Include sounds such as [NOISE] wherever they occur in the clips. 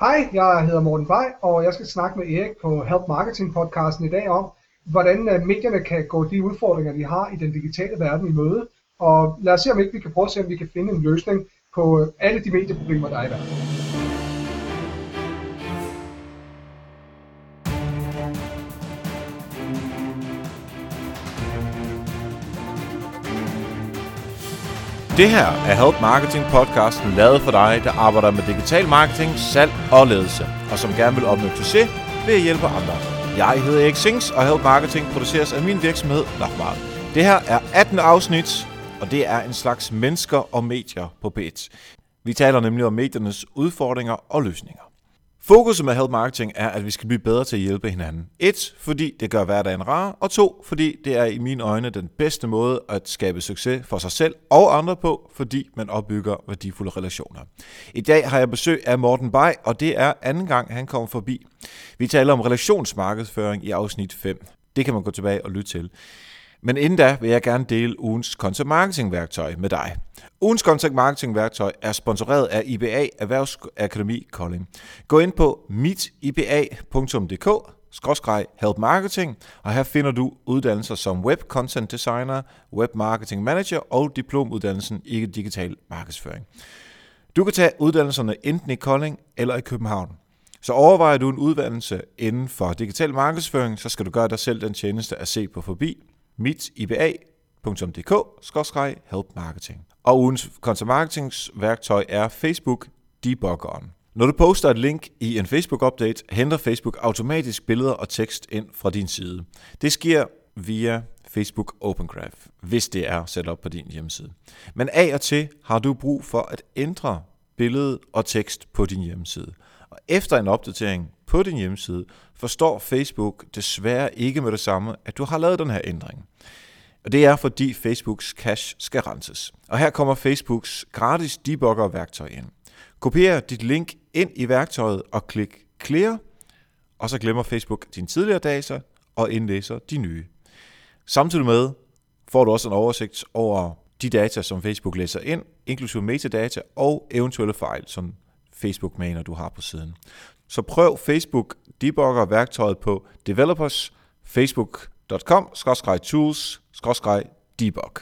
Hej, jeg hedder Morten Vej, og jeg skal snakke med Erik på Help Marketing podcasten i dag om, hvordan øh, medierne kan gå de udfordringer, de har i den digitale verden i møde. Og lad os se, om ikke vi kan prøve at se, om vi kan finde en løsning på øh, alle de medieproblemer, der er i verden. Det her er Help Marketing podcasten lavet for dig, der arbejder med digital marketing, salg og ledelse, og som gerne vil opnå succes ved at hjælpe andre. Jeg hedder Erik Sings, og Help Marketing produceres af min virksomhed Lachmark. Det her er 18. afsnit, og det er en slags mennesker og medier på B1. Vi taler nemlig om mediernes udfordringer og løsninger. Fokuset med Help Marketing er, at vi skal blive bedre til at hjælpe hinanden. Et, fordi det gør hverdagen rar, og to, fordi det er i mine øjne den bedste måde at skabe succes for sig selv og andre på, fordi man opbygger værdifulde relationer. I dag har jeg besøg af Morten Bay, og det er anden gang, han kommer forbi. Vi taler om relationsmarkedsføring i afsnit 5. Det kan man gå tilbage og lytte til. Men inden da vil jeg gerne dele ugens content marketing værktøj med dig. Ugens content marketing værktøj er sponsoreret af IBA Erhvervsakademi Kolding. Gå ind på mitiba.dk help marketing, og her finder du uddannelser som web content designer, web marketing manager og diplomuddannelsen i digital markedsføring. Du kan tage uddannelserne enten i Kolding eller i København. Så overvejer du en uddannelse inden for digital markedsføring, så skal du gøre dig selv den tjeneste at se på forbi mitiba.dk-help marketing. Og ugens kontomarketingsværktøj er Facebook Debuggeren. Når du poster et link i en Facebook-update, henter Facebook automatisk billeder og tekst ind fra din side. Det sker via Facebook Open Graph, hvis det er sat op på din hjemmeside. Men af og til har du brug for at ændre billede og tekst på din hjemmeside. Og efter en opdatering på din hjemmeside, forstår Facebook desværre ikke med det samme, at du har lavet den her ændring. Og det er fordi Facebooks cache skal renses. Og her kommer Facebooks gratis debugger-værktøj ind. Kopier dit link ind i værktøjet og klik Clear, og så glemmer Facebook dine tidligere data og indlæser de nye. Samtidig med får du også en oversigt over de data, som Facebook læser ind, inklusive metadata og eventuelle fejl, som Facebook-mailer, du har på siden. Så prøv Facebook debugger værktøjet på developers.facebook.com-tools-debug.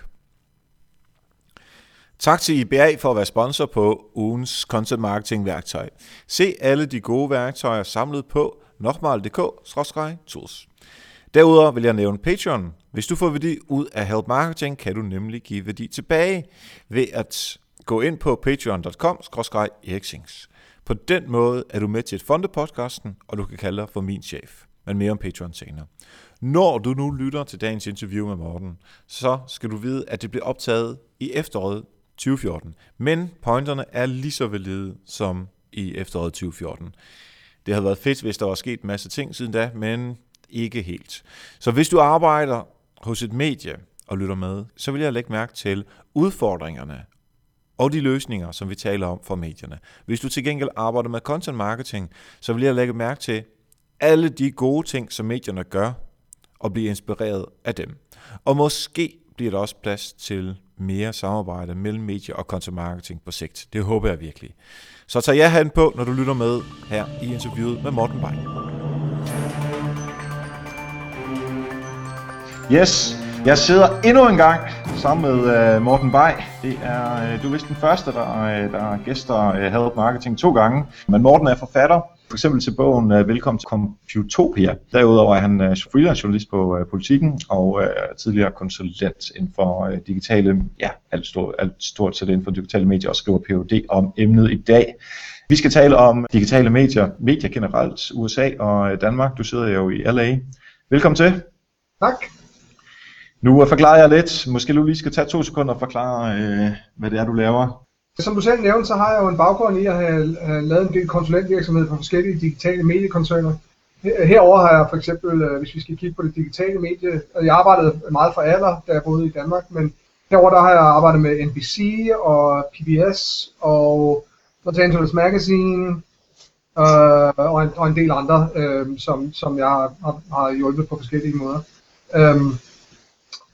Tak til IBA for at være sponsor på ugens content marketing værktøj. Se alle de gode værktøjer samlet på nokmal.dk-tools. Derudover vil jeg nævne Patreon. Hvis du får værdi ud af Help Marketing, kan du nemlig give værdi tilbage ved at gå ind på patreon.com-eriksings. På den måde er du med til at fonde podcasten, og du kan kalde dig for min chef. Men mere om Patreon senere. Når du nu lytter til dagens interview med Morten, så skal du vide, at det blev optaget i efteråret 2014. Men pointerne er lige så valide som i efteråret 2014. Det havde været fedt, hvis der var sket en masse ting siden da, men ikke helt. Så hvis du arbejder hos et medie og lytter med, så vil jeg lægge mærke til udfordringerne og de løsninger, som vi taler om for medierne. Hvis du til gengæld arbejder med content marketing, så vil jeg lægge mærke til alle de gode ting, som medierne gør, og blive inspireret af dem. Og måske bliver der også plads til mere samarbejde mellem medier og content marketing på sigt. Det håber jeg virkelig. Så tag jer hand på, når du lytter med her i interviewet med Morten Bay. Yes, jeg sidder endnu en gang sammen med uh, Morten Bay. Det er, uh, du er vist den første, der, uh, der gæster uh, Help Marketing to gange. Men Morten er forfatter, for eksempel til bogen uh, Velkommen til Computopia. Derudover er han uh, freelance journalist på uh, Politiken og uh, tidligere konsulent inden for uh, digitale, ja, alt stort, alt stort set inden for digitale medier og skriver Ph.D. om emnet i dag. Vi skal tale om digitale medier, medier generelt, USA og Danmark. Du sidder jo i LA. Velkommen til. Tak. Nu øh, forklarer jeg lidt. Måske du lige skal tage to sekunder og forklare, øh, hvad det er, du laver. Som du selv nævnte, så har jeg jo en baggrund i at have, have lavet en del konsulentvirksomhed for forskellige digitale mediekoncerner. Herover har jeg for eksempel, øh, hvis vi skal kigge på det digitale medie, jeg arbejdede meget for Aller, da jeg boede i Danmark, men herover der har jeg arbejdet med NBC og PBS og Los Angeles Magazine øh, og, en, og en del andre, øh, som, som jeg har, har hjulpet på forskellige måder. Øh,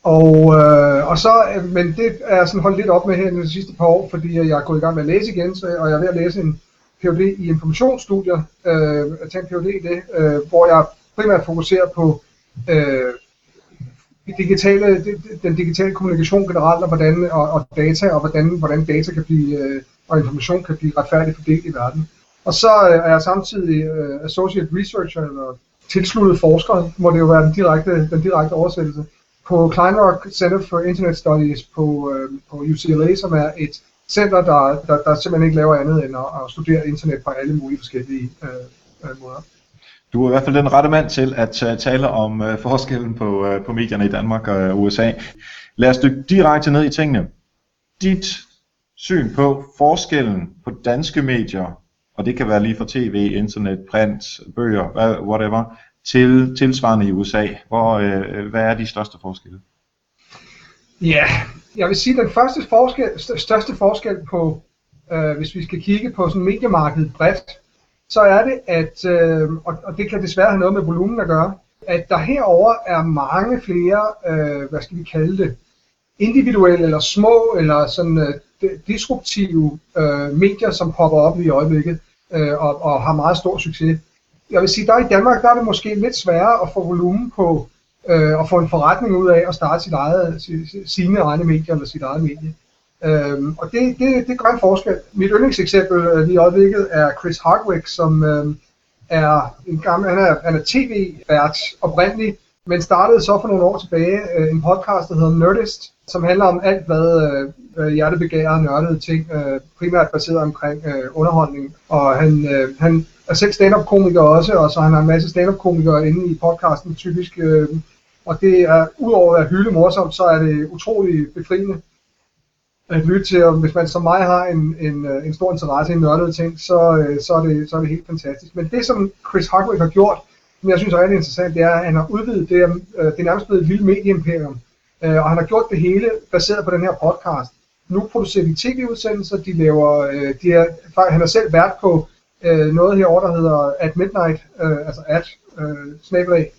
og, øh, og så, øh, men det er jeg sådan holdt lidt op med her i de sidste par år, fordi jeg er gået i gang med at læse igen, så, og jeg er ved at læse en Ph.D. i informationsstudier, øh, at tage en Ph.D. i det, øh, hvor jeg primært fokuserer på øh, digitale, den digitale kommunikation generelt, og, hvordan, og, og data, og hvordan, hvordan data kan blive, øh, og information kan blive retfærdigt fordelt i verden. Og så øh, er jeg samtidig øh, associate researcher, eller tilsluttet forsker, må det jo være den direkte, den direkte oversættelse, på Kleinrock Center for Internet Studies på, øh, på UCLA, som er et center, der, der, der simpelthen ikke laver andet end at, at studere internet på alle mulige forskellige øh, øh, måder. Du er i hvert fald den rette mand til at øh, tale om øh, forskellen på, øh, på medierne i Danmark og øh, USA. Lad os dykke direkte ned i tingene. Dit syn på forskellen på danske medier, og det kan være lige fra tv, internet, print, bøger, whatever, til tilsvarende i USA. Hvor, øh, hvad er de største forskelle? Ja, jeg vil sige, at den første forskel, største forskel på, øh, hvis vi skal kigge på sådan mediemarkedet bredt, så er det, at, øh, og, og det kan desværre have noget med volumen at gøre, at der herover er mange flere, øh, hvad skal vi kalde det, individuelle eller små eller sådan øh, disruptive øh, medier, som popper op i øjeblikket øh, og, og har meget stor succes. Jeg vil sige, der i Danmark, der er det måske lidt sværere at få volumen på øh, og få en forretning ud af at starte sit eget, sine egne medier eller sit eget medie. Øhm, og det, det, det gør en forskel. Mit yndlingseksempel øh, lige i øjeblikket er Chris Hardwick, som øh, er en gammel, han er, han er tv-vært oprindeligt, men startede så for nogle år tilbage øh, en podcast, der hedder Nerdist, som handler om alt, hvad øh, hjertebegærer og nørdede ting, øh, primært baseret omkring øh, underholdning. Og han, øh, han er selv stand-up-komiker også, og så han har en masse stand-up-komikere inde i podcasten typisk. Øh, og det er, udover at være hylde morsomt, så er det utrolig befriende at lytte til, og hvis man som mig har en, en, øh, en stor interesse i nørdede ting, så, øh, så, er det, så er det helt fantastisk. Men det, som Chris Hardwick har gjort, som jeg synes er rigtig interessant, det er, at han har udvidet det, øh, det er nærmest blevet et lille medieimperium, øh, og han har gjort det hele baseret på den her podcast. Nu producerer de tv-udsendelser, de laver, øh, de er, han er selv vært på øh, noget herovre, der hedder At Midnight, øh, altså At, øh, snabelag,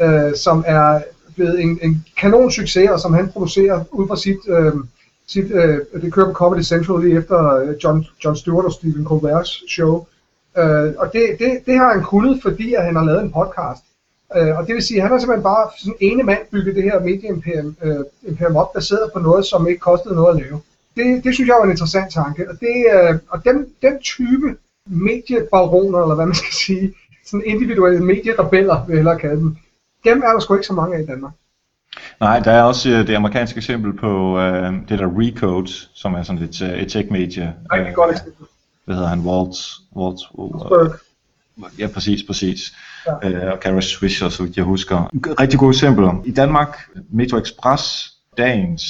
øh, som er blevet en, en kanon succes, og som han producerer ud fra sit øh, sit, øh, det kører på Comedy Central lige efter øh, John, John Stewart og Stephen Colbert's show. Øh, og det, det, det har han kunnet, fordi at han har lavet en podcast. Øh, og det vil sige, at han har simpelthen bare sådan ene mand bygget det her medieimperium øh, imperium op, baseret på noget, som ikke kostede noget at lave. Det, det synes jeg var en interessant tanke. Og, det, øh, og den, den type mediebaroner, eller hvad man skal sige, sådan individuelle medierebeller, vil jeg hellere kalde dem, dem er der sgu ikke så mange af i Danmark. Nej, der er også øh, det amerikanske eksempel på øh, det der Recode, som er sådan et, øh, et tech-medie. Nej, det er godt eksempel. Hvad hedder han? Walt? Walt, Walt ja, præcis, præcis. Ja. Øh, og Kara Swisher, så vidt jeg husker. Rigtig gode eksempler. I Danmark, Metro Express, dagens,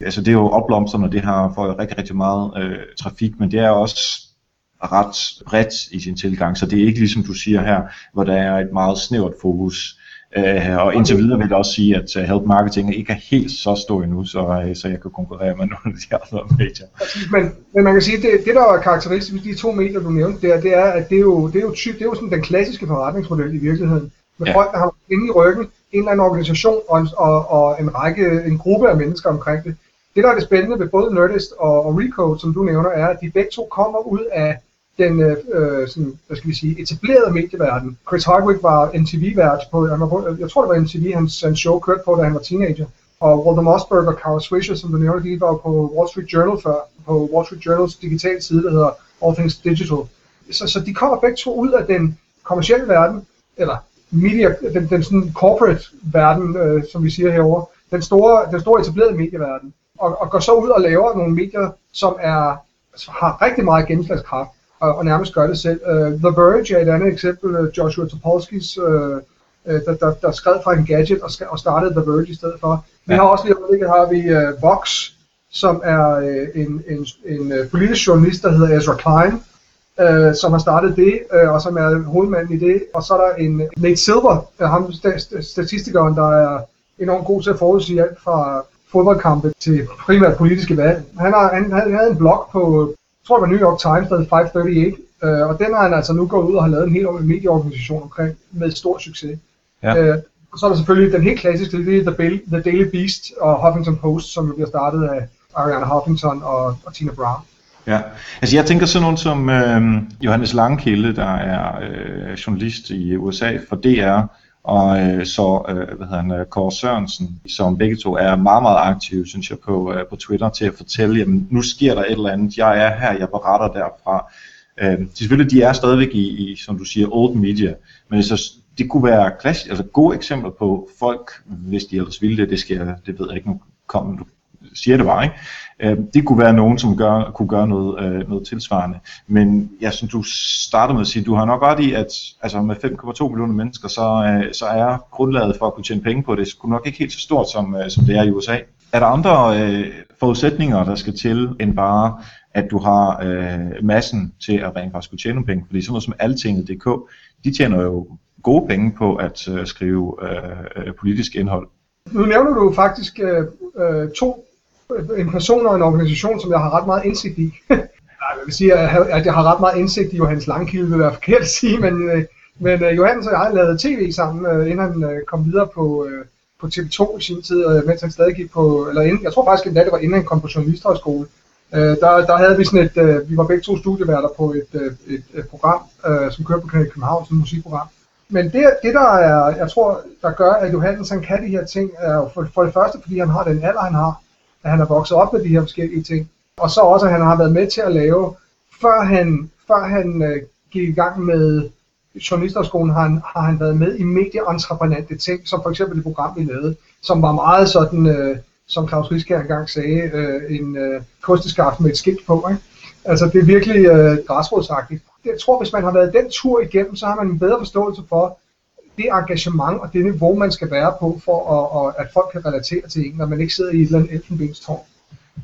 altså det er jo opblomstrende, det har for rigtig, rigtig meget øh, trafik, men det er også ret bredt i sin tilgang, så det er ikke ligesom du siger her, hvor der er et meget snævert fokus. Uh, og indtil videre vil jeg også sige, at uh, Help Marketing ikke er helt så stor endnu, så, uh, så jeg kan konkurrere med [LAUGHS] nogle af de andre medier. Men, men man kan sige, at det, det der er karakteristisk ved de to medier, du nævnte der, det er, at det er jo, det er jo, typ, det er jo sådan den klassiske forretningsmodel i virkeligheden. Med ja. folk, der har inde i ryggen en eller anden organisation og en, og, og en række, en gruppe af mennesker omkring det. Det, der er det spændende ved både Nerdist og, og Recode, som du nævner, er, at de begge to kommer ud af den øh, øh, sådan, hvad skal vi sige, etablerede medieverden. Chris Hardwick var MTV-vært på, han var jeg tror det var MTV, hans, hans show kørte på, da han var teenager. Og Walter Mossberg og Carl Swisher, som du nævnte, de var på Wall Street Journal før, på Wall Street Journals digitale side, der hedder All Things Digital. Så, så de kommer begge to ud af den kommercielle verden, eller media, den, den sådan corporate verden, øh, som vi siger herover, den store, den store etablerede medieverden, og, og går så ud og laver nogle medier, som er, altså, har rigtig meget gennemslagskraft og, og nærmest gør det selv. Uh, The Verge er et andet eksempel, uh, Joshua Topolskis, uh, uh, der, der, der skrev fra en gadget og, og startede The Verge i stedet for. Vi ja. har også lige har vi uh, Vox, som er uh, en, en, en uh, politisk journalist, der hedder Ezra Klein, uh, som har startet det, uh, og som er hovedmanden i det. Og så er der en Nate Silver, uh, ham statistikeren, der er enormt god til at forudsige alt fra fodboldkampe til primært politiske valg. Han, har, han, han havde en blog på jeg tror det var New York Times, der 538, øh, og den har han altså nu gået ud og har lavet en helt medieorganisation omkring med stor succes. Ja. Øh, og så er der selvfølgelig den helt klassiske, det er The, The Daily Beast og Huffington Post, som jo bliver startet af Ariana Huffington og, og Tina Brown. Ja, altså jeg tænker sådan nogen som øh, Johannes Langkilde, der er øh, journalist i USA for DR, og øh, så øh, hvad hedder han, øh, Kåre Sørensen, som begge to er meget, meget aktive, synes jeg, på, øh, på Twitter til at fortælle, jamen nu sker der et eller andet, jeg er her, jeg beretter derfra. Øh, selvfølgelig, de er stadigvæk i, i, som du siger, old media, men så det kunne være klassisk, altså gode eksempler på folk, hvis de ellers ville det, det skal det ved jeg ikke, nu kom, du siger det bare, ikke? Øh, det kunne være nogen, som gør, kunne gøre noget, øh, noget tilsvarende. Men ja, som du startede med at sige, du har nok ret i, at altså med 5,2 millioner mennesker, så, øh, så er grundlaget for at kunne tjene penge på det, skulle nok ikke helt så stort, som, øh, som det er i USA. Er der andre øh, forudsætninger, der skal til, end bare, at du har øh, massen til at rent faktisk kunne tjene nogle penge? Fordi sådan noget som altinget.dk, de tjener jo gode penge på at øh, skrive øh, øh politisk indhold. Nu nævner du faktisk øh, øh to en person og en organisation, som jeg har ret meget indsigt i. [LAUGHS] jeg vil sige, at jeg har ret meget indsigt i Johannes Langkilde, vil være [LAUGHS] forkert at sige, men, øh, men øh, Johannes og jeg lavede tv sammen, øh, inden han kom videre på, på TV2 i sin tid, mens han stadig gik på, eller inden, jeg tror faktisk at det var inden han kom på journalisterhøjskole. Der, der havde vi sådan et, vi var begge to studieværter på et, et, et program, som kørte på Kanal København, som et musikprogram. Men det, det der er, jeg tror, der gør, at Johannes han kan de her ting, er for, for det første, fordi han har den alder, han har, at han er vokset op med de her forskellige ting. Og så også, at han har været med til at lave, før han, før han øh, gik i gang med journalisterskolen, har han, har han været med i medieentreprenante ting, som for eksempel det program, vi lavede, som var meget sådan, øh, som Claus Rieskær engang sagde, øh, en øh, kosteskaft med et skilt på. Ikke? Altså det er virkelig øh, græsrodsagtigt. Jeg tror, hvis man har været den tur igennem, så har man en bedre forståelse for, det engagement og det niveau, man skal være på, for at, at, at folk kan relatere til en, når man ikke sidder i et eller andet elfenbenstårn.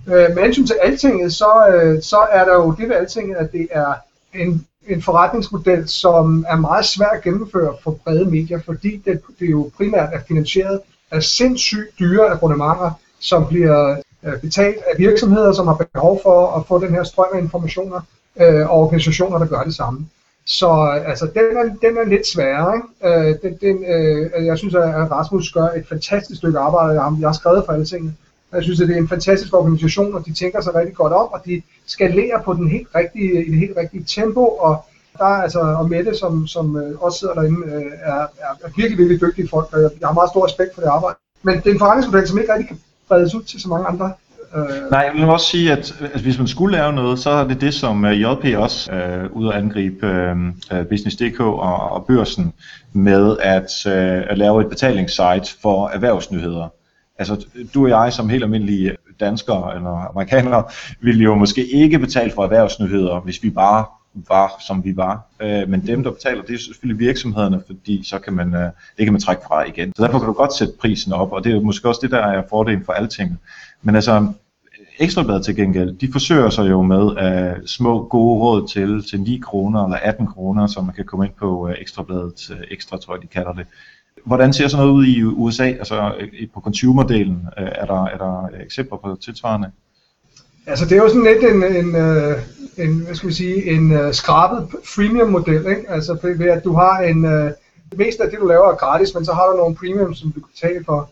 Øh, med hensyn til altinget, så, øh, så er der jo det ved altinget, at det er en, en forretningsmodel, som er meget svær at gennemføre for brede medier, fordi det, det jo primært er finansieret af sindssygt dyre abonnementer, som bliver øh, betalt af virksomheder, som har behov for at få den her strøm af informationer, øh, og organisationer, der gør det samme. Så altså, den, er, den er lidt sværere. Ikke? Øh, den, den, øh, jeg synes, at Rasmus gør et fantastisk stykke arbejde. Jeg har, jeg har skrevet for alle tingene. Jeg synes, at det er en fantastisk organisation, og de tænker sig rigtig godt om, og de skalerer på den helt rigtige, i det helt rigtige tempo, og der er altså, og Mette, som, som øh, også sidder derinde, øh, er, er, er virkelig, virkelig dygtige folk, og jeg, jeg har meget stor respekt for det arbejde. Men det er en forretningsmodel, som ikke rigtig kan bredes ud til så mange andre Øh... Nej, jeg vil også sige, at, altså, hvis man skulle lave noget, så er det det, som øh, uh, JP også er uh, ude at angribe uh, Business.dk og, og børsen med at, uh, at lave et betalingssite for erhvervsnyheder. Altså, du og jeg som helt almindelige danskere eller amerikanere [LAUGHS] ville jo måske ikke betale for erhvervsnyheder, hvis vi bare var, som vi var. Øh, men dem, der betaler, det er selvfølgelig virksomhederne, fordi så kan man, øh, det kan man trække fra igen. Så derfor kan du godt sætte prisen op, og det er måske også det, der er fordelen for alting. Men altså, Ekstrabladet til gengæld, de forsøger sig jo med uh, små gode råd til, til 9 kroner eller 18 kroner, så man kan komme ind på øh, uh, Ekstrabladet uh, øh, Ekstra, tror jeg de kalder det. Hvordan ser sådan noget ud i USA, altså på consumerdelen, Uh, er, der, er der eksempler på tilsvarende? Altså det er jo sådan lidt en, en, øh, en hvad skal vi sige, en øh, skrabet freemium-model, ikke? Altså ved at du har en, øh, det meste af det du laver er gratis, men så har du nogle premium, som du kan betale for.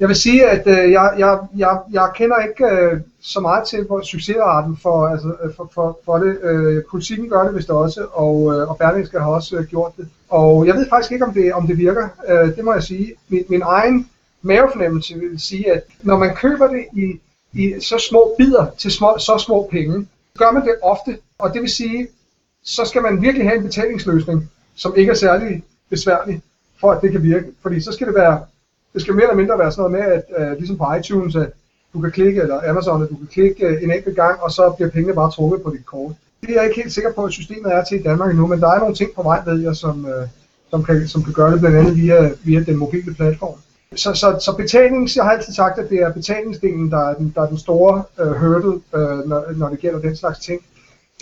Jeg vil sige, at øh, jeg, jeg, jeg, jeg kender ikke øh, så meget til på succesraten for, altså, for, for, for det. Øh, politikken gør det vist også, og, øh, og Berlingske har også øh, gjort det. Og jeg ved faktisk ikke, om det, om det virker. Øh, det må jeg sige. Min, min egen mavefornemmelse vil sige, at når man køber det i, i så små bidder til små, så små penge, gør man det ofte. Og det vil sige, så skal man virkelig have en betalingsløsning, som ikke er særlig besværlig, for at det kan virke. Fordi så skal det være det skal mere eller mindre være sådan noget med, at øh, ligesom på iTunes, at du kan klikke, eller Amazon, at du kan klikke uh, en enkelt gang, og så bliver pengene bare trukket på dit kort. Det er jeg ikke helt sikker på, at systemet er til i Danmark endnu, men der er nogle ting på vej, ved jeg, som, øh, som, kan, som kan gøre det blandt andet via, via den mobile platform. Så, så, så betalings, jeg har altid sagt, at det er betalingsdelen, der er den, der er den store uh, hurdle, uh, når, når det gælder den slags ting.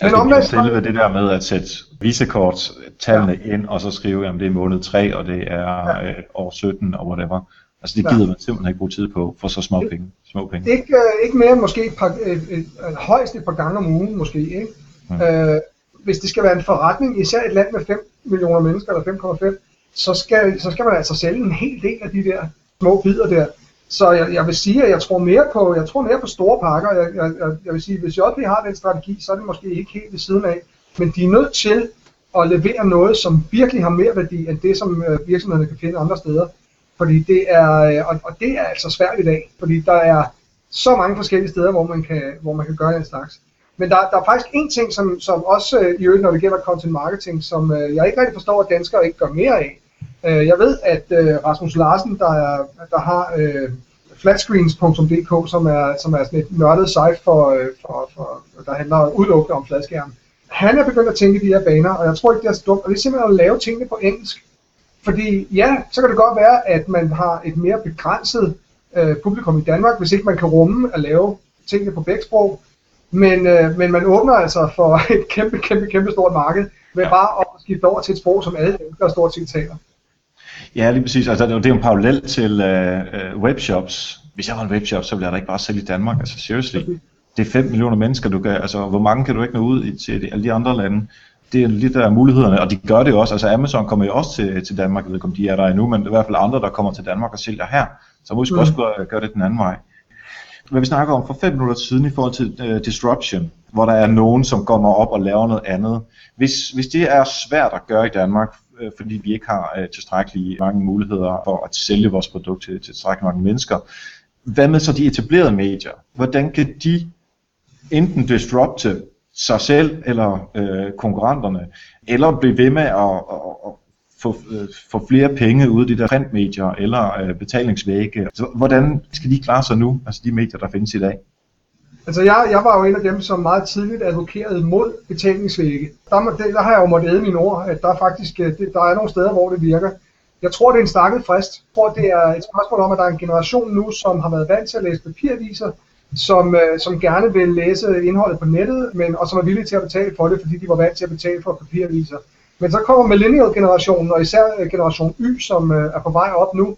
Men altså, omvendt... selve det der med at sætte visakort-tallene ja. ind, og så skrive, at det er måned 3, og det er ja. øh, år 17, og whatever. Altså det gider ja. man simpelthen ikke bruge tid på for så små penge. Små penge. Ikke, uh, ikke mere måske et par, et, et, et, højst et par gange om ugen måske. Ikke? Mm. Uh, hvis det skal være en forretning, især et land med 5 millioner mennesker eller 5,5, så skal, så skal man altså sælge en hel del af de der små bidder der. Så jeg, jeg vil sige, at jeg tror mere på, jeg tror mere på store pakker. Jeg, jeg, jeg, jeg vil sige, at hvis JP har den strategi, så er det måske ikke helt ved siden af. Men de er nødt til at levere noget, som virkelig har mere værdi end det, som øh, virksomhederne kan finde andre steder. Fordi det er, øh, og, og det er altså svært i dag, fordi der er så mange forskellige steder, hvor man kan, hvor man kan gøre den slags. Men der, der er faktisk en ting, som, som også øh, i øvrigt, når det gælder content marketing, som jeg ikke rigtig forstår, at danskere ikke gør mere af. Øh, jeg ved, at øh, Rasmus Larsen, der, er, der har øh, flatscreens.dk, som er, som er sådan et nørdet site, for, øh, for, for, der handler udelukkende om fladskærm. Han er begyndt at tænke de her baner, og jeg tror ikke, det er så dumt. Og det er simpelthen at lave tingene på engelsk. Fordi ja, så kan det godt være, at man har et mere begrænset øh, publikum i Danmark, hvis ikke man kan rumme at lave tingene på begge sprog. Men, øh, men man åbner altså for [LAUGHS] et kæmpe, kæmpe, kæmpe stort marked ved ja. bare at skifte over til et sprog, som alle mennesker stort set taler. Ja, lige præcis. Altså, det er jo en parallel til øh, øh, webshops. Hvis jeg var en webshop, så ville jeg da ikke bare sælge i Danmark. Altså, seriously. Det er 5 millioner mennesker, du kan, altså, hvor mange kan du ikke nå ud i, til alle de andre lande? det er lidt af mulighederne, og de gør det også. Altså Amazon kommer jo også til, til Danmark, jeg ved ikke om de er der endnu, men i hvert fald andre, der kommer til Danmark og sælger her. Så må vi mm. også gøre, gøre det den anden vej. Hvad vi snakker om for fem minutter siden i forhold til uh, disruption, hvor der er nogen, som kommer op og laver noget andet. Hvis, hvis det er svært at gøre i Danmark, Øh, fordi vi ikke har øh, tilstrækkeligt mange muligheder for at sælge vores produkt til, til tilstrækkeligt mange mennesker, hvad med så de etablerede medier? Hvordan kan de enten disrupte sig selv eller øh, konkurrenterne, eller blive ved med at, at, at få, øh, få flere penge ud af de der printmedier eller øh, betalingsvægge. Så hvordan skal de klare sig nu, altså de medier, der findes i dag? Altså jeg, jeg var jo en af dem, som meget tidligt advokerede mod betalingsvægge. Der, må, der har jeg jo måttet æde mine ord, at der faktisk øh, det, der er nogle steder, hvor det virker. Jeg tror, det er en stakket frist. Jeg tror, det er et spørgsmål om, at der er en generation nu, som har været vant til at læse papiraviser, som, øh, som gerne vil læse indholdet på nettet, men, og som er villige til at betale for det, fordi de var vant til at betale for papiraviser. Men så kommer millennial-generationen, og især øh, generation Y, som øh, er på vej op nu,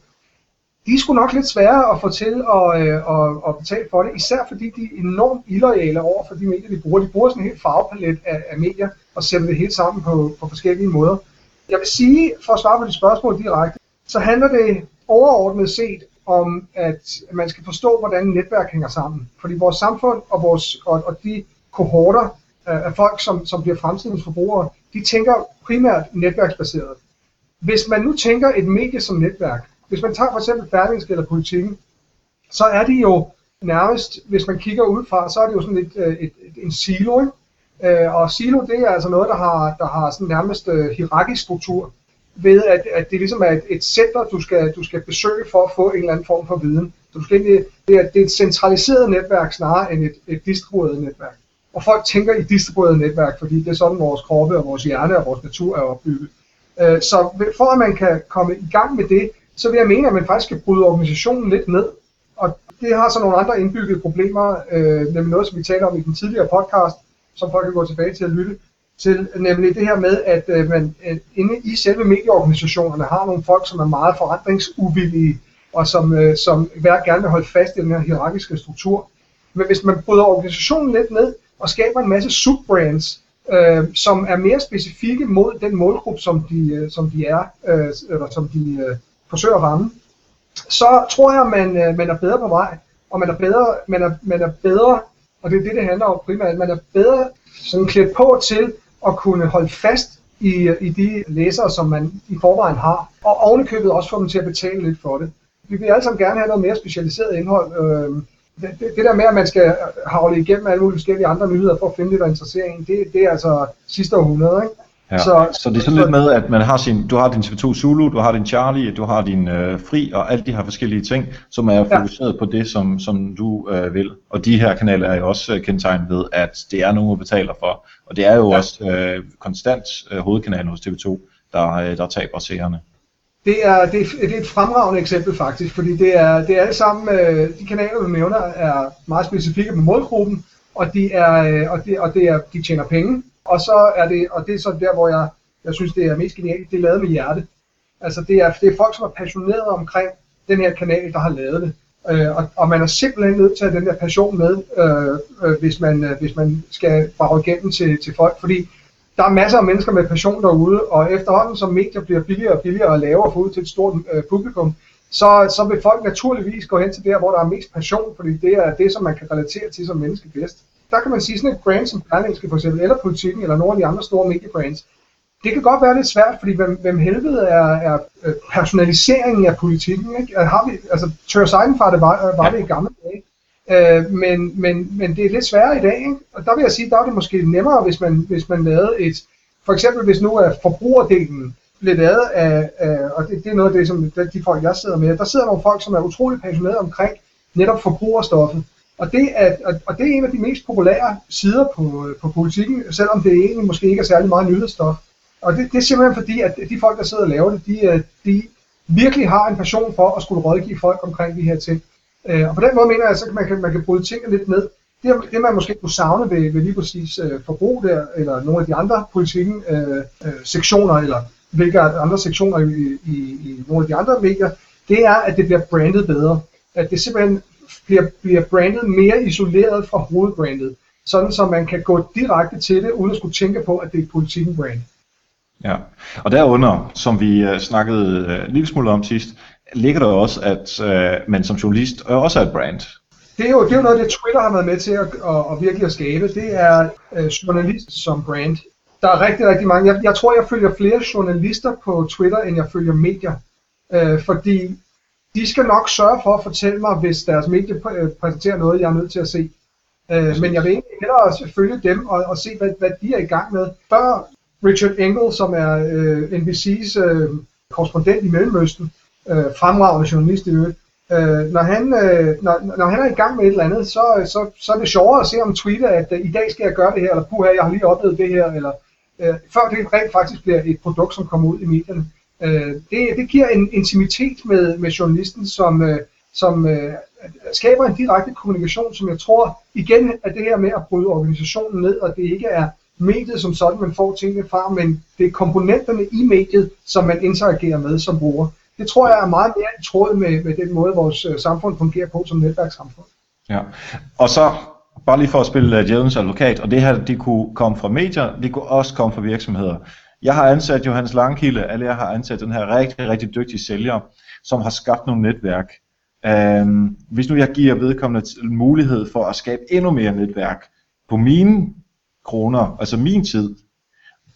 de er sgu nok lidt sværere at få til at, øh, at, at betale for det, især fordi de er enormt illoyale over for de medier, de bruger. De bruger sådan en helt farvepalet af, af medier og sætter det hele sammen på, på forskellige måder. Jeg vil sige, for at svare på de spørgsmål direkte, så handler det overordnet set om, at man skal forstå, hvordan netværk hænger sammen. Fordi vores samfund og, vores, og, og de kohorter af folk, som, som bliver fremtidens forbrugere, de tænker primært netværksbaseret. Hvis man nu tænker et medie som netværk, hvis man tager for eksempel Berlingske eller Politikken, så er det jo nærmest, hvis man kigger ud fra, så er det jo sådan et, øh, et, et, en silo, ikke? Øh, og silo, det er altså noget, der har, der har sådan nærmest øh, hierarkisk struktur ved at, at det ligesom er et, et center, du skal, du skal besøge for at få en eller anden form for viden. Så du skal egentlig, det, er, det er et centraliseret netværk snarere end et, et distribueret netværk. Og folk tænker i distribueret netværk, fordi det er sådan vores kroppe og vores hjerne og vores natur er opbygget. Øh, så for at man kan komme i gang med det, så vil jeg mene, at man faktisk skal bryde organisationen lidt ned. Og det har så nogle andre indbyggede problemer, øh, nemlig noget, som vi taler om i den tidligere podcast, som folk kan gå tilbage til at lytte til, nemlig det her med, at øh, man øh, inde i selve medieorganisationerne har nogle folk, som er meget forandringsuvillige, og som, øh, som hver gerne vil holde fast i den her hierarkiske struktur. Men hvis man bryder organisationen lidt ned og skaber en masse subbrands, øh, som er mere specifikke mod den målgruppe, som de, øh, som de er, øh, eller som de øh, forsøger at ramme, så tror jeg, man, øh, man er bedre på vej, og man er bedre, man er, man er bedre, og det er det, det handler om primært, man er bedre sådan klædt på til at kunne holde fast i, øh, i de læsere, som man i forvejen har, og ovenikøbet også få dem til at betale lidt for det. Vi vil alle sammen gerne have noget mere specialiseret indhold. Øh, det, det, det der med, at man skal havle igennem alle mulige forskellige andre nyheder for at finde det, der interesserer en, det, det er altså sidste århundrede, ikke? Ja. Så, så det er sådan lidt med, at man har sin, du har din TV2 Zulu, du har din Charlie, du har din øh, Fri og alle de her forskellige ting, som er fokuseret ja. på det, som, som du øh, vil. Og de her kanaler er jo også øh, kendetegnet ved, at det er nogen, der betaler for. Og det er jo ja. også øh, konstant øh, hovedkanalen hos TV2, der, øh, der taber seerne. Det er, det, er, det er et fremragende eksempel faktisk, fordi det er, det er alle sammen, øh, de kanaler, du nævner, er meget specifikke med målgruppen, og, de er, øh, og, det, og det er, de tjener penge, og så er det, og det er så der, hvor jeg, jeg synes, det er mest genialt, det er lavet med hjerte. Altså det er, det er folk, som er passionerede omkring den her kanal, der har lavet det. Øh, og, og man er simpelthen nødt til at have den der passion med, øh, øh, hvis, man, øh, hvis man skal brage igennem til, til folk. Fordi der er masser af mennesker med passion derude, og efterhånden som medier bliver billigere og billigere at lave og få ud til et stort øh, publikum, så, så vil folk naturligvis gå hen til der, hvor der er mest passion, fordi det er det, som man kan relatere til som menneske bedst. Der kan man sige sådan et brand som Berlingske for eksempel, eller Politiken, eller nogle af de andre store mediebrands, det kan godt være lidt svært, fordi hvem, hvem helvede er, er øh, personaliseringen af politikken? Ikke? Altså, har vi, altså, Tør Seidenfart det var, var det i gamle dage, øh, men, men, men det er lidt sværere i dag, ikke? og der vil jeg sige, der er det måske nemmere, hvis man, hvis man lavede et, for eksempel hvis nu er forbrugerdelen blev lavet af, af og det, det er noget af det, som de folk, jeg sidder med, der sidder nogle folk, som er utrolig passionerede omkring netop forbrugerstoffet, og det, er, og det er en af de mest populære sider på, på politikken, selvom det egentlig måske ikke er særlig meget nyhedsstof. Og det, det er simpelthen fordi, at de folk, der sidder og laver det, de, øh, de virkelig har en passion for at skulle rådgive folk omkring de her ting. Øh, og på den måde mener jeg, at man kan, man kan bryde tingene lidt ned. Det, det man måske kunne savne ved, ved lige præcis øh, forbrug der, eller nogle af de andre politikken øh, øh, sektioner, eller hvilke andre sektioner i, i, i nogle af de andre medier, det er, at det bliver brandet bedre. At det simpelthen bliver, bliver brandet mere isoleret fra hovedbrandet. Sådan, så man kan gå direkte til det, uden at skulle tænke på, at det er politikken brand. Ja, og derunder, som vi uh, snakkede uh, en lille smule om sidst, ligger der også, at uh, man som journalist også er et brand. Det er, jo, det er jo noget, det Twitter har været med til at, at, at virkelig at skabe. Det er uh, journalist som brand. Der er rigtig, rigtig mange. Jeg, jeg tror, jeg følger flere journalister på Twitter, end jeg følger medier. Uh, fordi de skal nok sørge for at fortælle mig, hvis deres medie præsenterer noget, jeg er nødt til at se. Uh, men jeg vil egentlig hellere følge dem og, og se, hvad, hvad de er i gang med. Før Richard Engel, som er øh, NBC's øh, korrespondent i Mellemøsten, øh, fremragende journalist i øvrigt, øh, når, han, øh, når, når han er i gang med et eller andet, så, så, så er det sjovere at se om tweeter, at øh, i dag skal jeg gøre det her, eller puha, jeg har lige oplevet det her, eller øh, før det rent faktisk bliver et produkt, som kommer ud i medierne. Øh, det, det giver en intimitet med, med journalisten, som, øh, som øh, skaber en direkte kommunikation, som jeg tror, igen er det her med at bryde organisationen ned, og det ikke er mediet som sådan, man får tingene fra, men det er komponenterne i mediet, som man interagerer med som bruger. Det tror jeg er meget mere i tråd med, med den måde, vores øh, samfund fungerer på som netværkssamfund. Ja, og så bare lige for at spille uh, djævelens advokat, og det her, det kunne komme fra medier, det kunne også komme fra virksomheder. Jeg har ansat Johannes Langkilde, eller jeg har ansat den her rigtig, rigtig dygtige sælger, som har skabt nogle netværk. Øhm, hvis nu jeg giver vedkommende mulighed for at skabe endnu mere netværk på mine kroner, altså min tid,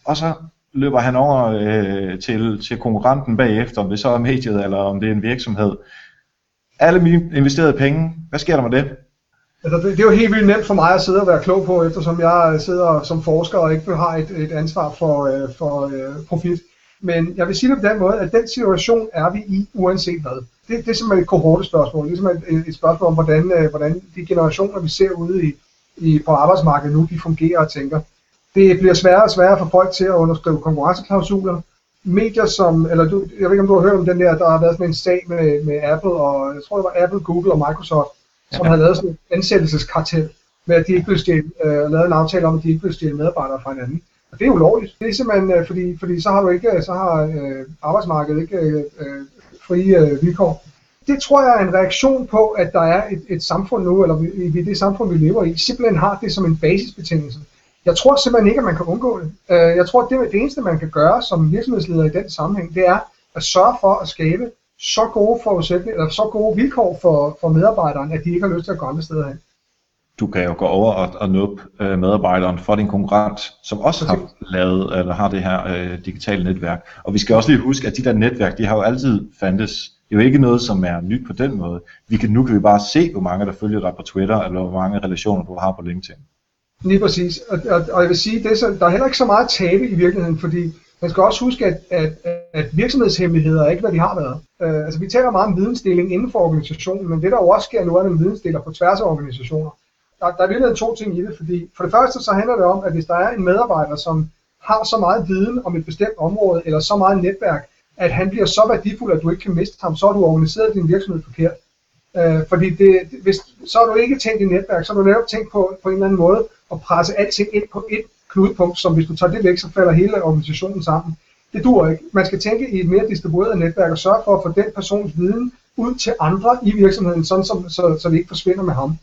og så løber han over øh, til, til konkurrenten bagefter, om det så er mediet, eller om det er en virksomhed. Alle mine investerede penge, hvad sker der med det? Altså, det, det er jo helt vildt nemt for mig at sidde og være klog på, eftersom jeg sidder som forsker og ikke har et, et ansvar for, øh, for øh, profit. Men jeg vil sige det på den måde, at den situation er vi i, uanset hvad. Det, det er simpelthen et kohortespørgsmål. Det er simpelthen et, et spørgsmål om, hvordan, øh, hvordan de generationer, vi ser ude i, i, på arbejdsmarkedet nu, de fungerer og tænker. Det bliver sværere og sværere for folk til at underskrive konkurrenceklausuler. Medier som, eller du, jeg ved ikke om du har hørt om den der, der har været sådan en sag med, med Apple, og jeg tror det var Apple, Google og Microsoft, som ja. havde lavet sådan et ansættelseskartel, med at de ikke blev stjæle, øh, lavet en aftale om, at de ikke blev stjæle medarbejdere fra hinanden. Og det er ulovligt. Det er simpelthen, øh, fordi, fordi så har du ikke, øh, så har øh, arbejdsmarkedet ikke øh, øh, frie øh, vilkår det tror jeg er en reaktion på, at der er et, et samfund nu, eller vi, vi, det samfund, vi lever i, simpelthen har det som en basisbetingelse. Jeg tror simpelthen ikke, at man kan undgå det. Øh, jeg tror, at det, det eneste, man kan gøre som virksomhedsleder i den sammenhæng, det er at sørge for at skabe så gode forudsætninger, eller så gode vilkår for, for medarbejderen, at de ikke har lyst til at gå andre steder hen. Du kan jo gå over og, og nuppe øh, medarbejderen for din konkurrent, som også har lavet eller har det her øh, digitale netværk. Og vi skal også lige huske, at de der netværk, de har jo altid fandtes det er jo ikke noget, som er nyt på den måde. Vi kan, nu kan vi bare se, hvor mange der følger dig på Twitter, eller hvor mange relationer du har på LinkedIn. Lige præcis. Og, og, og jeg vil sige, det er så, der er heller ikke så meget tabe i virkeligheden, fordi man skal også huske, at, at, at virksomhedshemmeligheder er ikke, hvad de har været. Øh, altså, vi taler meget om vidensdeling inden for organisationen, men det der også sker nu, er en vidensdeler på tværs af organisationer. Der, der er virkelig to ting i det, fordi for det første så handler det om, at hvis der er en medarbejder, som har så meget viden om et bestemt område, eller så meget netværk, at han bliver så værdifuld, at du ikke kan miste ham, så har du organiseret din virksomhed forkert. Øh, fordi det, hvis, så har du ikke tænkt i netværk, så har du netop tænkt på, på en eller anden måde at presse alting ind på et knudepunkt, som hvis du tager det væk, så falder hele organisationen sammen. Det dur ikke. Man skal tænke i et mere distribueret netværk og sørge for at få den persons viden ud til andre i virksomheden, sådan som, så, så det ikke forsvinder med ham.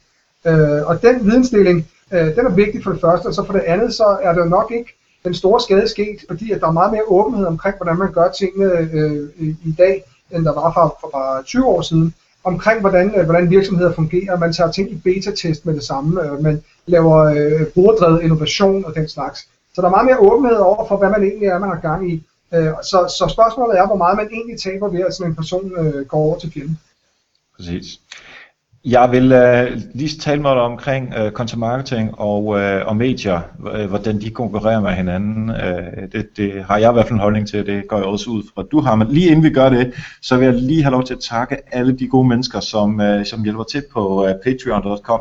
Øh, og den vidensdeling, øh, den er vigtig for det første, og så for det andet, så er det nok ikke den store skade sket, fordi at der er meget mere åbenhed omkring, hvordan man gør tingene øh, i, i dag, end der var for, for bare 20 år siden, omkring hvordan, øh, hvordan virksomheder fungerer. Man tager ting i beta-test med det samme, øh, man laver øh, borddrevet innovation og den slags. Så der er meget mere åbenhed over for, hvad man egentlig er, man har gang i. Øh, så, så spørgsmålet er, hvor meget man egentlig taber ved, at sådan en person øh, går over til fjenden. Præcis. Jeg vil uh, lige tale med dig omkring øh, uh, content marketing og, uh, og medier, hvordan de konkurrerer med hinanden. Uh, det, det har jeg i hvert fald en holdning til, det går jeg også ud fra, du har. Men lige inden vi gør det, så vil jeg lige have lov til at takke alle de gode mennesker, som, uh, som hjælper til på uh, patreon.com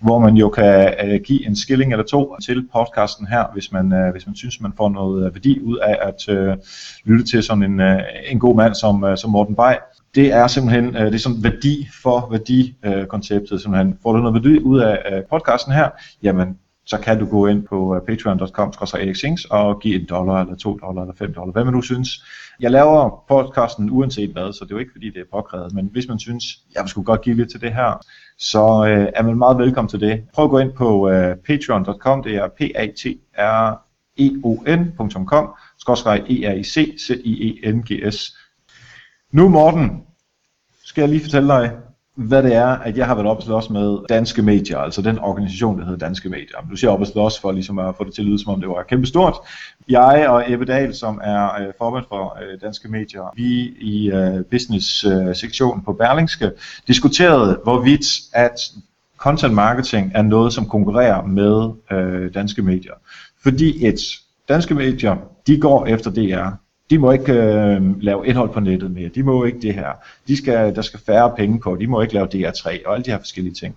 hvor man jo kan uh, give en skilling eller to til podcasten her, hvis man, uh, hvis man synes, man får noget værdi ud af at uh, lytte til sådan en, uh, en god mand som, uh, som Morten Bay det er simpelthen øh, det er sådan værdi for værdi-konceptet. Øh, simpelthen. Får du noget værdi ud af øh, podcasten her, jamen så kan du gå ind på øh, patreon.com og give en dollar, eller to dollar, eller fem dollar, hvad man nu synes. Jeg laver podcasten uanset hvad, så det er jo ikke fordi, det er påkrævet, men hvis man synes, jeg skulle godt give lidt til det her, så øh, er man meget velkommen til det. Prøv at gå ind på øh, patreon.com, det er p a t r e o n.com, skråstreg e r i c c i e n g s nu Morten, skal jeg lige fortælle dig, hvad det er, at jeg har været oppe og slås med Danske Medier, altså den organisation, der hedder Danske Medier. Du siger oppe og slås for ligesom at få det til at lyde, som om det var kæmpe stort. Jeg og Ebbe Dahl, som er øh, formand for øh, Danske Medier, vi i øh, business-sektionen øh, på Berlingske, diskuterede, hvorvidt at content marketing er noget, som konkurrerer med øh, danske medier. Fordi et, danske medier, de går efter DR, de må ikke øh, lave indhold på nettet mere, de må ikke det her, de skal, der skal færre penge på, de må ikke lave DR3 og alle de her forskellige ting.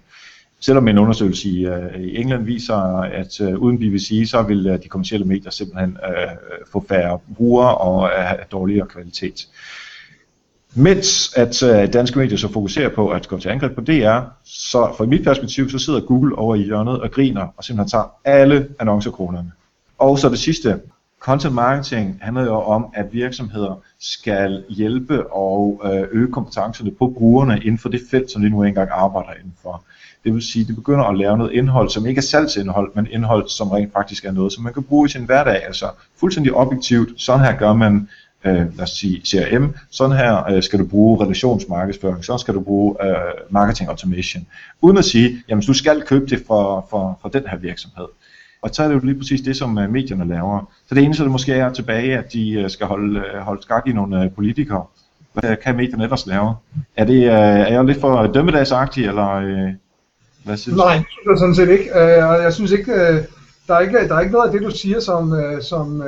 Selvom en undersøgelse i, øh, i England viser, at øh, uden BBC, så vil øh, de kommercielle medier simpelthen øh, få færre brugere og øh, dårligere kvalitet. Mens at øh, danske medier så fokuserer på at gå til angreb på DR, så fra mit perspektiv, så sidder Google over i hjørnet og griner og simpelthen tager alle annoncekronerne. Og så det sidste, Content marketing handler jo om, at virksomheder skal hjælpe og øh, øge kompetencerne på brugerne inden for det felt, som de nu engang arbejder inden for. Det vil sige, at de begynder at lave noget indhold, som ikke er salgsindhold, men indhold, som rent faktisk er noget, som man kan bruge i sin hverdag. Altså fuldstændig objektivt, sådan her gør man øh, lad os sige CRM, sådan her øh, skal du bruge relationsmarkedsføring, sådan skal du bruge øh, marketing automation, uden at sige, jamen du skal købe det for, for, for den her virksomhed. Og så er det jo lige præcis det, som øh, medierne laver. Så det eneste, der måske er tilbage, at de øh, skal holde, øh, holde skak i nogle politikere. Hvad kan medierne ellers lave? Er, det, er jeg lidt for dømmedagsagtig, eller hvad synes du? Nej, det er sådan set ikke. Jeg synes ikke, der er ikke, der er ikke noget af det, du siger, som, som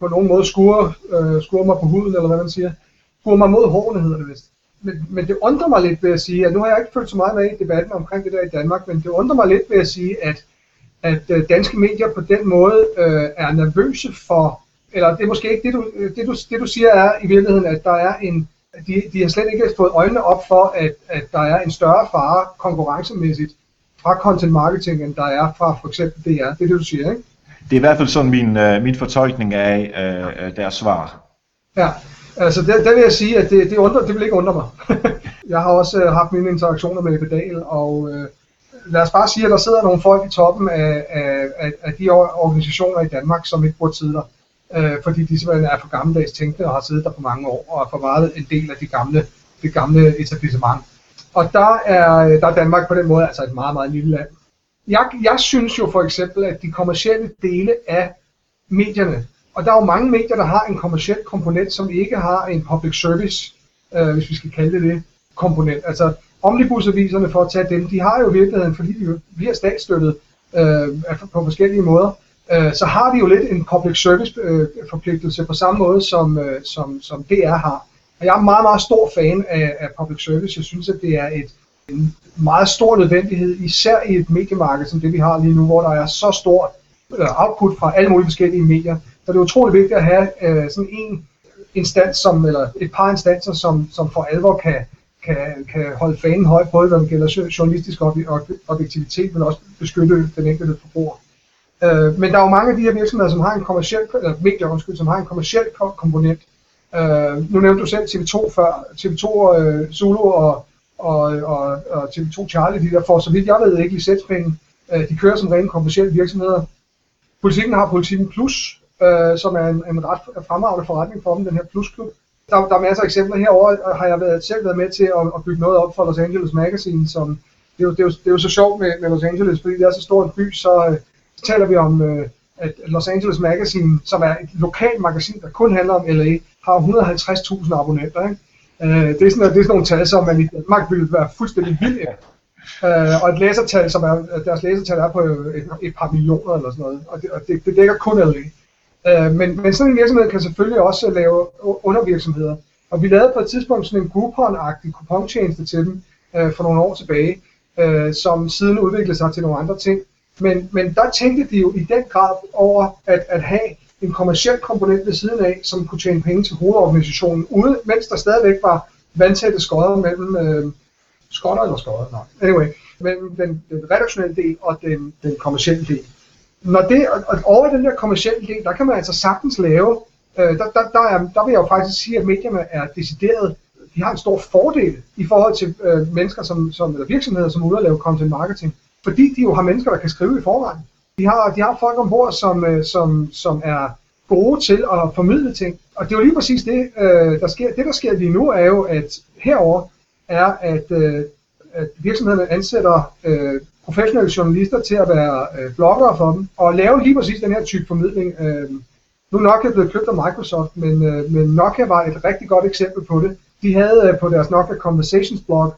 på nogen måde skurer, skurer mig på huden, eller hvad man siger. Skurer mig mod hårene, hedder det vist. Men, men det undrer mig lidt ved at sige, at nu har jeg ikke følt så meget med i debatten omkring det der i Danmark, men det undrer mig lidt ved at sige, at at øh, danske medier på den måde øh, er nervøse for, eller det er måske ikke det du, det, du, det du siger er i virkeligheden, at der er en, de, de har slet ikke fået øjnene op for, at, at der er en større fare konkurrencemæssigt fra content marketing, end der er fra for eksempel DR. Det er det, du siger, ikke? Det er i hvert fald sådan min, uh, min fortolkning af uh, deres svar. Ja, altså det, det vil jeg sige, at det, det, undrer, det vil ikke undre mig. [LAUGHS] jeg har også uh, haft mine interaktioner med Pedal, og uh, lad os bare sige, at der sidder nogle folk i toppen af, af, af, af de organisationer i Danmark, som ikke burde sidde der, øh, fordi de simpelthen er for gammeldags tænkende og har siddet der på mange år, og er for meget en del af de gamle, det gamle etablissement. Og der er, der er Danmark på den måde altså et meget, meget lille land. Jeg, jeg synes jo for eksempel, at de kommercielle dele af medierne, og der er jo mange medier, der har en kommerciel komponent, som ikke har en public service, øh, hvis vi skal kalde det det, komponent. Altså omnibusaviserne, for at tage dem, de har jo i virkeligheden, fordi de bliver statsstøttet øh, på forskellige måder, øh, så har de jo lidt en public service øh, forpligtelse på samme måde, som, øh, som, som DR har. Og jeg er meget, meget stor fan af, af public service. Jeg synes, at det er et, en meget stor nødvendighed, især i et mediemarked som det, vi har lige nu, hvor der er så stort øh, output fra alle mulige forskellige medier. Så det er utrolig vigtigt at have øh, sådan en instans, som, eller et par instanser, som, som for alvor kan, kan, kan holde fanen højt, både når det gælder journalistisk objektivitet, men også beskytte den enkelte forbruger. Øh, men der er jo mange af de her virksomheder, som har en kommersiel, eller medier, undskyld, som har en kommersiel komponent. Øh, nu nævnte du selv TV2 før. TV2 øh, Zulu og, og, og, og TV2 Charlie, de der får, så vidt jeg ved, ikke licenspenge. Øh, de kører som rene kommersielle virksomheder. Politikken har Politikken Plus, øh, som er en, en ret fremragende forretning for dem, den her Plusklub der, der er masser af eksempler. Herover har jeg været, selv været med til at, at bygge noget op for Los Angeles Magazine, som det er, jo, det, er jo, det er jo så sjovt med, med Los Angeles, fordi det er så stor en by, så, øh, så taler vi om, øh, at Los Angeles Magazine, som er et lokalt magasin, der kun handler om LA, har 150.000 abonnenter. Ikke? Øh, det, er sådan, det er sådan nogle tal, som man i Danmark ville være fuldstændig vild af. Øh, og et læsertal, som er, deres læsertal er på et, et par millioner eller sådan noget, og det, og det, det dækker kun LA. Øh, men, men sådan en virksomhed kan selvfølgelig også lave undervirksomheder. Og vi lavede på et tidspunkt sådan en Groupon-agtig kupontjeneste til dem øh, for nogle år tilbage, øh, som siden udviklede sig til nogle andre ting. Men, men der tænkte de jo i den grad over at, at have en kommersiel komponent ved siden af, som kunne tjene penge til hovedorganisationen, uden, mens der stadigvæk var vandtætte skodder mellem øh, skodder eller skodder, nej, anyway, mellem den, den redaktionelle del og den, den kommersielle del. Når det, og over den der kommercielle del, der kan man altså sagtens lave, øh, der, der, der, er, der vil jeg jo faktisk sige, at medierne er decideret, de har en stor fordel i forhold til øh, mennesker, som, som, eller virksomheder, som er ude og lave content marketing, fordi de jo har mennesker, der kan skrive i forvejen. De har, de har folk ombord, som, øh, som, som er gode til at formidle ting. Og det er jo lige præcis det, øh, der sker. Det, der sker lige nu, er jo, at herover er, at, øh, at virksomhederne ansætter øh, professionelle journalister til at være øh, bloggere for dem, og lave lige præcis den her type formidling. Øh, nu Nokia blevet købt af Microsoft, men, øh, men Nokia var et rigtig godt eksempel på det. De havde øh, på deres Nokia Conversations blog,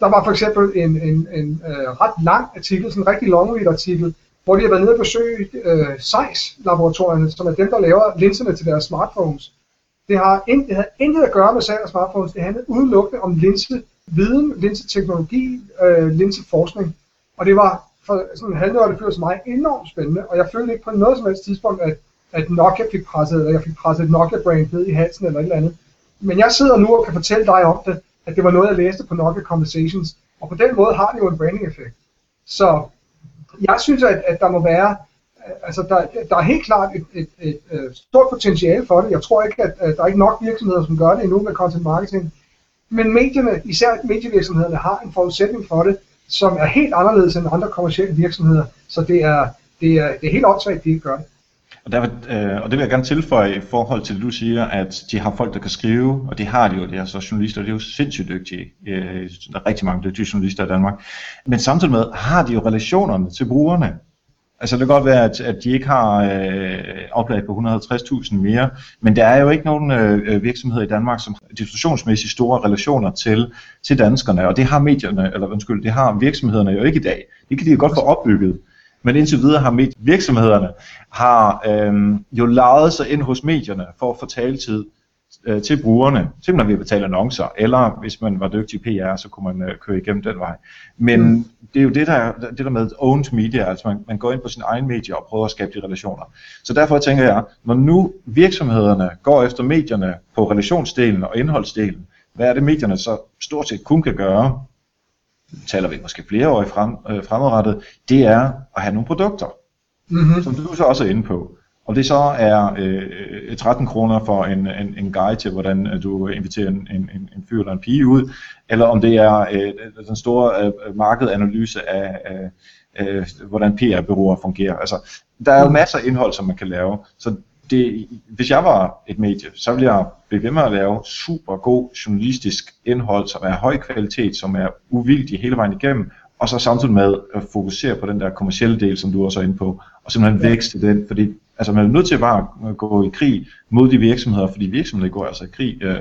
der var for eksempel en, en, en øh, ret lang artikel, sådan en rigtig long artikel, hvor de har været nede og besøge øh, Zeiss-laboratorierne, som er dem, der laver linserne til deres smartphones. Det har, in, det har intet at gøre med salg af smartphones, det handlede udelukkende om linseviden, linseteknologi, øh, linseforskning. Og det var for sådan en halvnørdet fyr som mig enormt spændende, og jeg følte ikke på noget som helst tidspunkt, at, at Nokia fik presset, eller jeg fik presset Nokia-brand ned i halsen eller et eller andet. Men jeg sidder nu og kan fortælle dig om det, at det var noget, jeg læste på Nokia Conversations, og på den måde har det jo en branding-effekt. Så jeg synes, at, at der må være, altså der, der er helt klart et, et, et, et stort potentiale for det. Jeg tror ikke, at, at der er ikke nok virksomheder, som gør det endnu med content marketing. Men medierne, især medievirksomhederne, har en forudsætning for det, som er helt anderledes end andre kommersielle virksomheder. Så det er, det er, det er helt åndssvagt, at de ikke gør det. Og, der, øh, og det vil jeg gerne tilføje i forhold til, det, du siger, at de har folk, der kan skrive, og det har de jo, det er så journalister, og det er jo sindssygt dygtige. Øh, der er rigtig mange dygtige journalister i Danmark. Men samtidig med har de jo relationerne til brugerne. Altså det kan godt være, at, at de ikke har øh, oplag på 150.000 mere, men der er jo ikke nogen øh, virksomhed i Danmark, som har distributionsmæssigt store relationer til, til danskerne, og det har medierne, eller undskyld, det har virksomhederne jo ikke i dag. Det kan de jo godt få opbygget. Men indtil videre har virksomhederne har øh, jo lejet sig ind hos medierne for at få taletid øh, til brugerne, simpelthen ved at betale annoncer, eller hvis man var dygtig i PR, så kunne man øh, køre igennem den vej. Men mm. det er jo det der, det der med owned media, altså man, man går ind på sin egen medie og prøver at skabe de relationer. Så derfor tænker jeg, når nu virksomhederne går efter medierne på relationsdelen og indholdsdelen, hvad er det medierne så stort set kun kan gøre taler vi måske flere år frem, øh, fremadrettet, det er at have nogle produkter, mm-hmm. som du så også er inde på. Og det så er øh, 13 kroner for en, en, en guide til, hvordan øh, du inviterer en, en, en fyr eller en pige ud, eller om det er øh, den store øh, markedanalyse af, af øh, hvordan PR-byråer fungerer. Altså, der er jo masser af indhold, som man kan lave, så det, hvis jeg var et medie, så ville jeg blive ved med at lave super god journalistisk indhold, som er høj kvalitet, som er uvildig hele vejen igennem, og så samtidig med at fokusere på den der kommercielle del, som du også er inde på, og simpelthen ja. vækste den, fordi altså, man er nødt til bare at gå i krig mod de virksomheder, fordi virksomheder går altså i krig øh,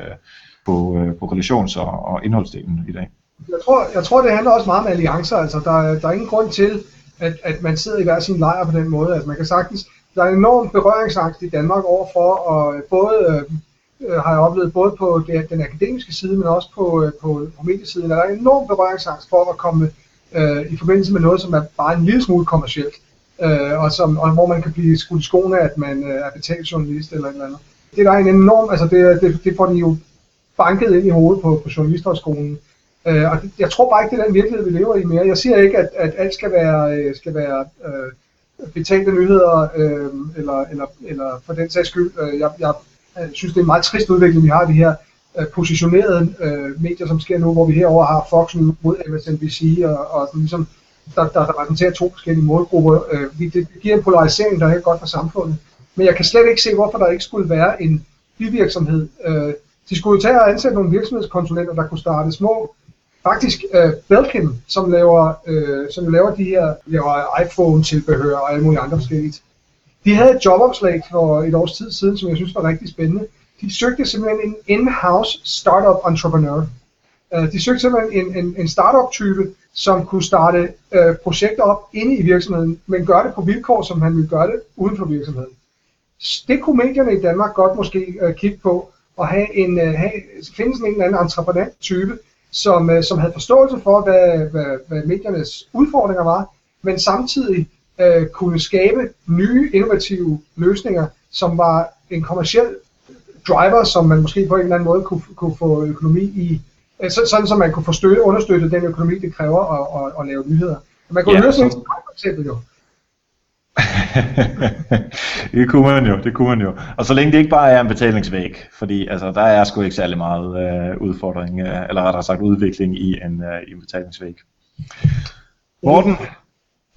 på, øh, på relations- og, og indholdsdelen i dag. Jeg tror, jeg tror, det handler også meget om alliancer, altså der, der er ingen grund til, at, at man sidder i hver sin lejr på den måde, altså man kan sagtens, der er enorm berøringsangst i Danmark overfor, og både øh, har jeg oplevet både på det, den akademiske side, men også på, øh, på, på mediesiden, der er enorm berøringsangst for at komme øh, i forbindelse med noget, som er bare en lille smule kommercielt, øh, og, som, og hvor man kan blive skudt i skoene, at man øh, er betalt journalist eller et eller andet. Det der er en enorm, altså det, det, det får den jo banket ind i hovedet på, på journalisterskolen. Øh, og det, jeg tror bare ikke, det er den virkelighed, vi lever i mere. Jeg siger ikke, at, at alt skal være, øh, skal være øh, betalte nyheder, øh, eller, eller, eller for den sags skyld, øh, jeg, jeg øh, synes, det er en meget trist udvikling, vi har de her øh, positionerede øh, medier, som sker nu, hvor vi herover har Fox News mod MSNBC, og, og sådan ligesom, der, der, repræsenterer to forskellige målgrupper. Øh, det, det giver en polarisering, der er ikke godt for samfundet. Men jeg kan slet ikke se, hvorfor der ikke skulle være en bivirksomhed, øh, De skulle jo tage og ansætte nogle virksomhedskonsulenter, der kunne starte små faktisk øh, Belkin, som laver, øh, som laver de her laver iPhone-tilbehør og alle mulige andre forskellige. De havde et jobopslag for et års tid siden, som jeg synes var rigtig spændende. De søgte simpelthen en in-house startup entrepreneur. Uh, de søgte simpelthen en, en, en startup-type, som kunne starte øh, projekter op inde i virksomheden, men gøre det på vilkår, som han ville gøre det uden for virksomheden. Det kunne medierne i Danmark godt måske øh, kigge på, og have en, øh, have, finde sådan en eller anden entreprenant-type, som, øh, som havde forståelse for, hvad, hvad, hvad mediernes udfordringer var, men samtidig øh, kunne skabe nye, innovative løsninger, som var en kommersiel driver, som man måske på en eller anden måde kunne, kunne få økonomi i, så, sådan som man kunne få støtte, understøtte den økonomi, det kræver at, at, at lave nyheder. Man kunne ja, høre sådan så... for eksempel jo. [LAUGHS] det kunne man jo, det kunne man jo. Og så længe det ikke bare er en betalingsvæg, fordi altså, der er sgu ikke særlig meget uh, udfordring, uh, eller rettere sagt udvikling i en, uh, i en betalingsvæg. Morten,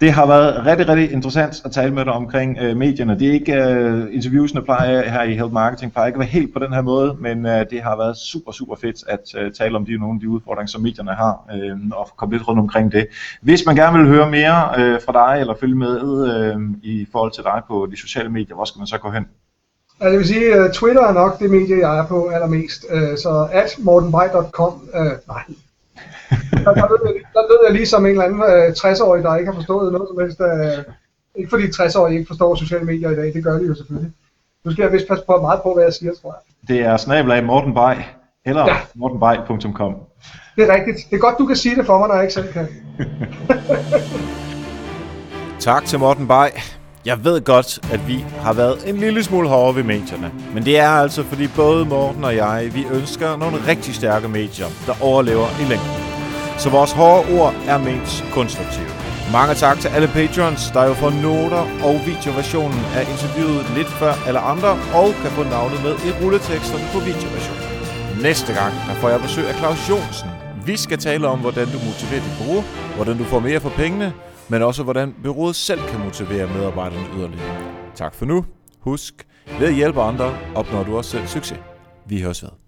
det har været rigtig, rigtig interessant at tale med dig omkring øh, medierne. Det er ikke øh, interviewsene plejer her i Health Marketing plejer ikke at være helt på den her måde, men øh, det har været super, super fedt at øh, tale om de, nogle af de udfordringer, som medierne har, øh, og komme lidt rundt omkring det. Hvis man gerne vil høre mere øh, fra dig, eller følge med øh, i forhold til dig på de sociale medier, hvor skal man så gå hen? Ja, det vil sige, uh, Twitter er nok det medie, jeg er på allermest. Uh, så at mortenbej.com, uh, øh, nej, der, der, lød der lød jeg lige som en eller anden uh, 60-årig, der ikke har forstået noget som helst. Uh, ikke fordi 60-årige ikke forstår sociale medier i dag, det gør de jo selvfølgelig. Nu skal jeg vist passe på meget på, hvad jeg siger, tror jeg. Det er snabelag Morten Bay, eller ja. mortenbay.com. Det er rigtigt. Det er godt, du kan sige det for mig, når jeg ikke selv kan. [LAUGHS] tak til Morten Bay. Jeg ved godt, at vi har været en lille smule hårde ved medierne. Men det er altså, fordi både Morten og jeg, vi ønsker nogle rigtig stærke medier, der overlever i længden. Så vores hårde ord er ment konstruktive. Mange tak til alle patrons, der jo får noter og videoversionen af interviewet lidt før alle andre, og kan få navnet med i rulleteksterne på videoversionen. Næste gang, der får jeg besøg af Claus Jonsen. Vi skal tale om, hvordan du motiverer dit bureau, hvordan du får mere for pengene, men også hvordan byrådet selv kan motivere medarbejderne yderligere. Tak for nu. Husk, ved at hjælpe andre opnår du også selv succes. Vi høres ved.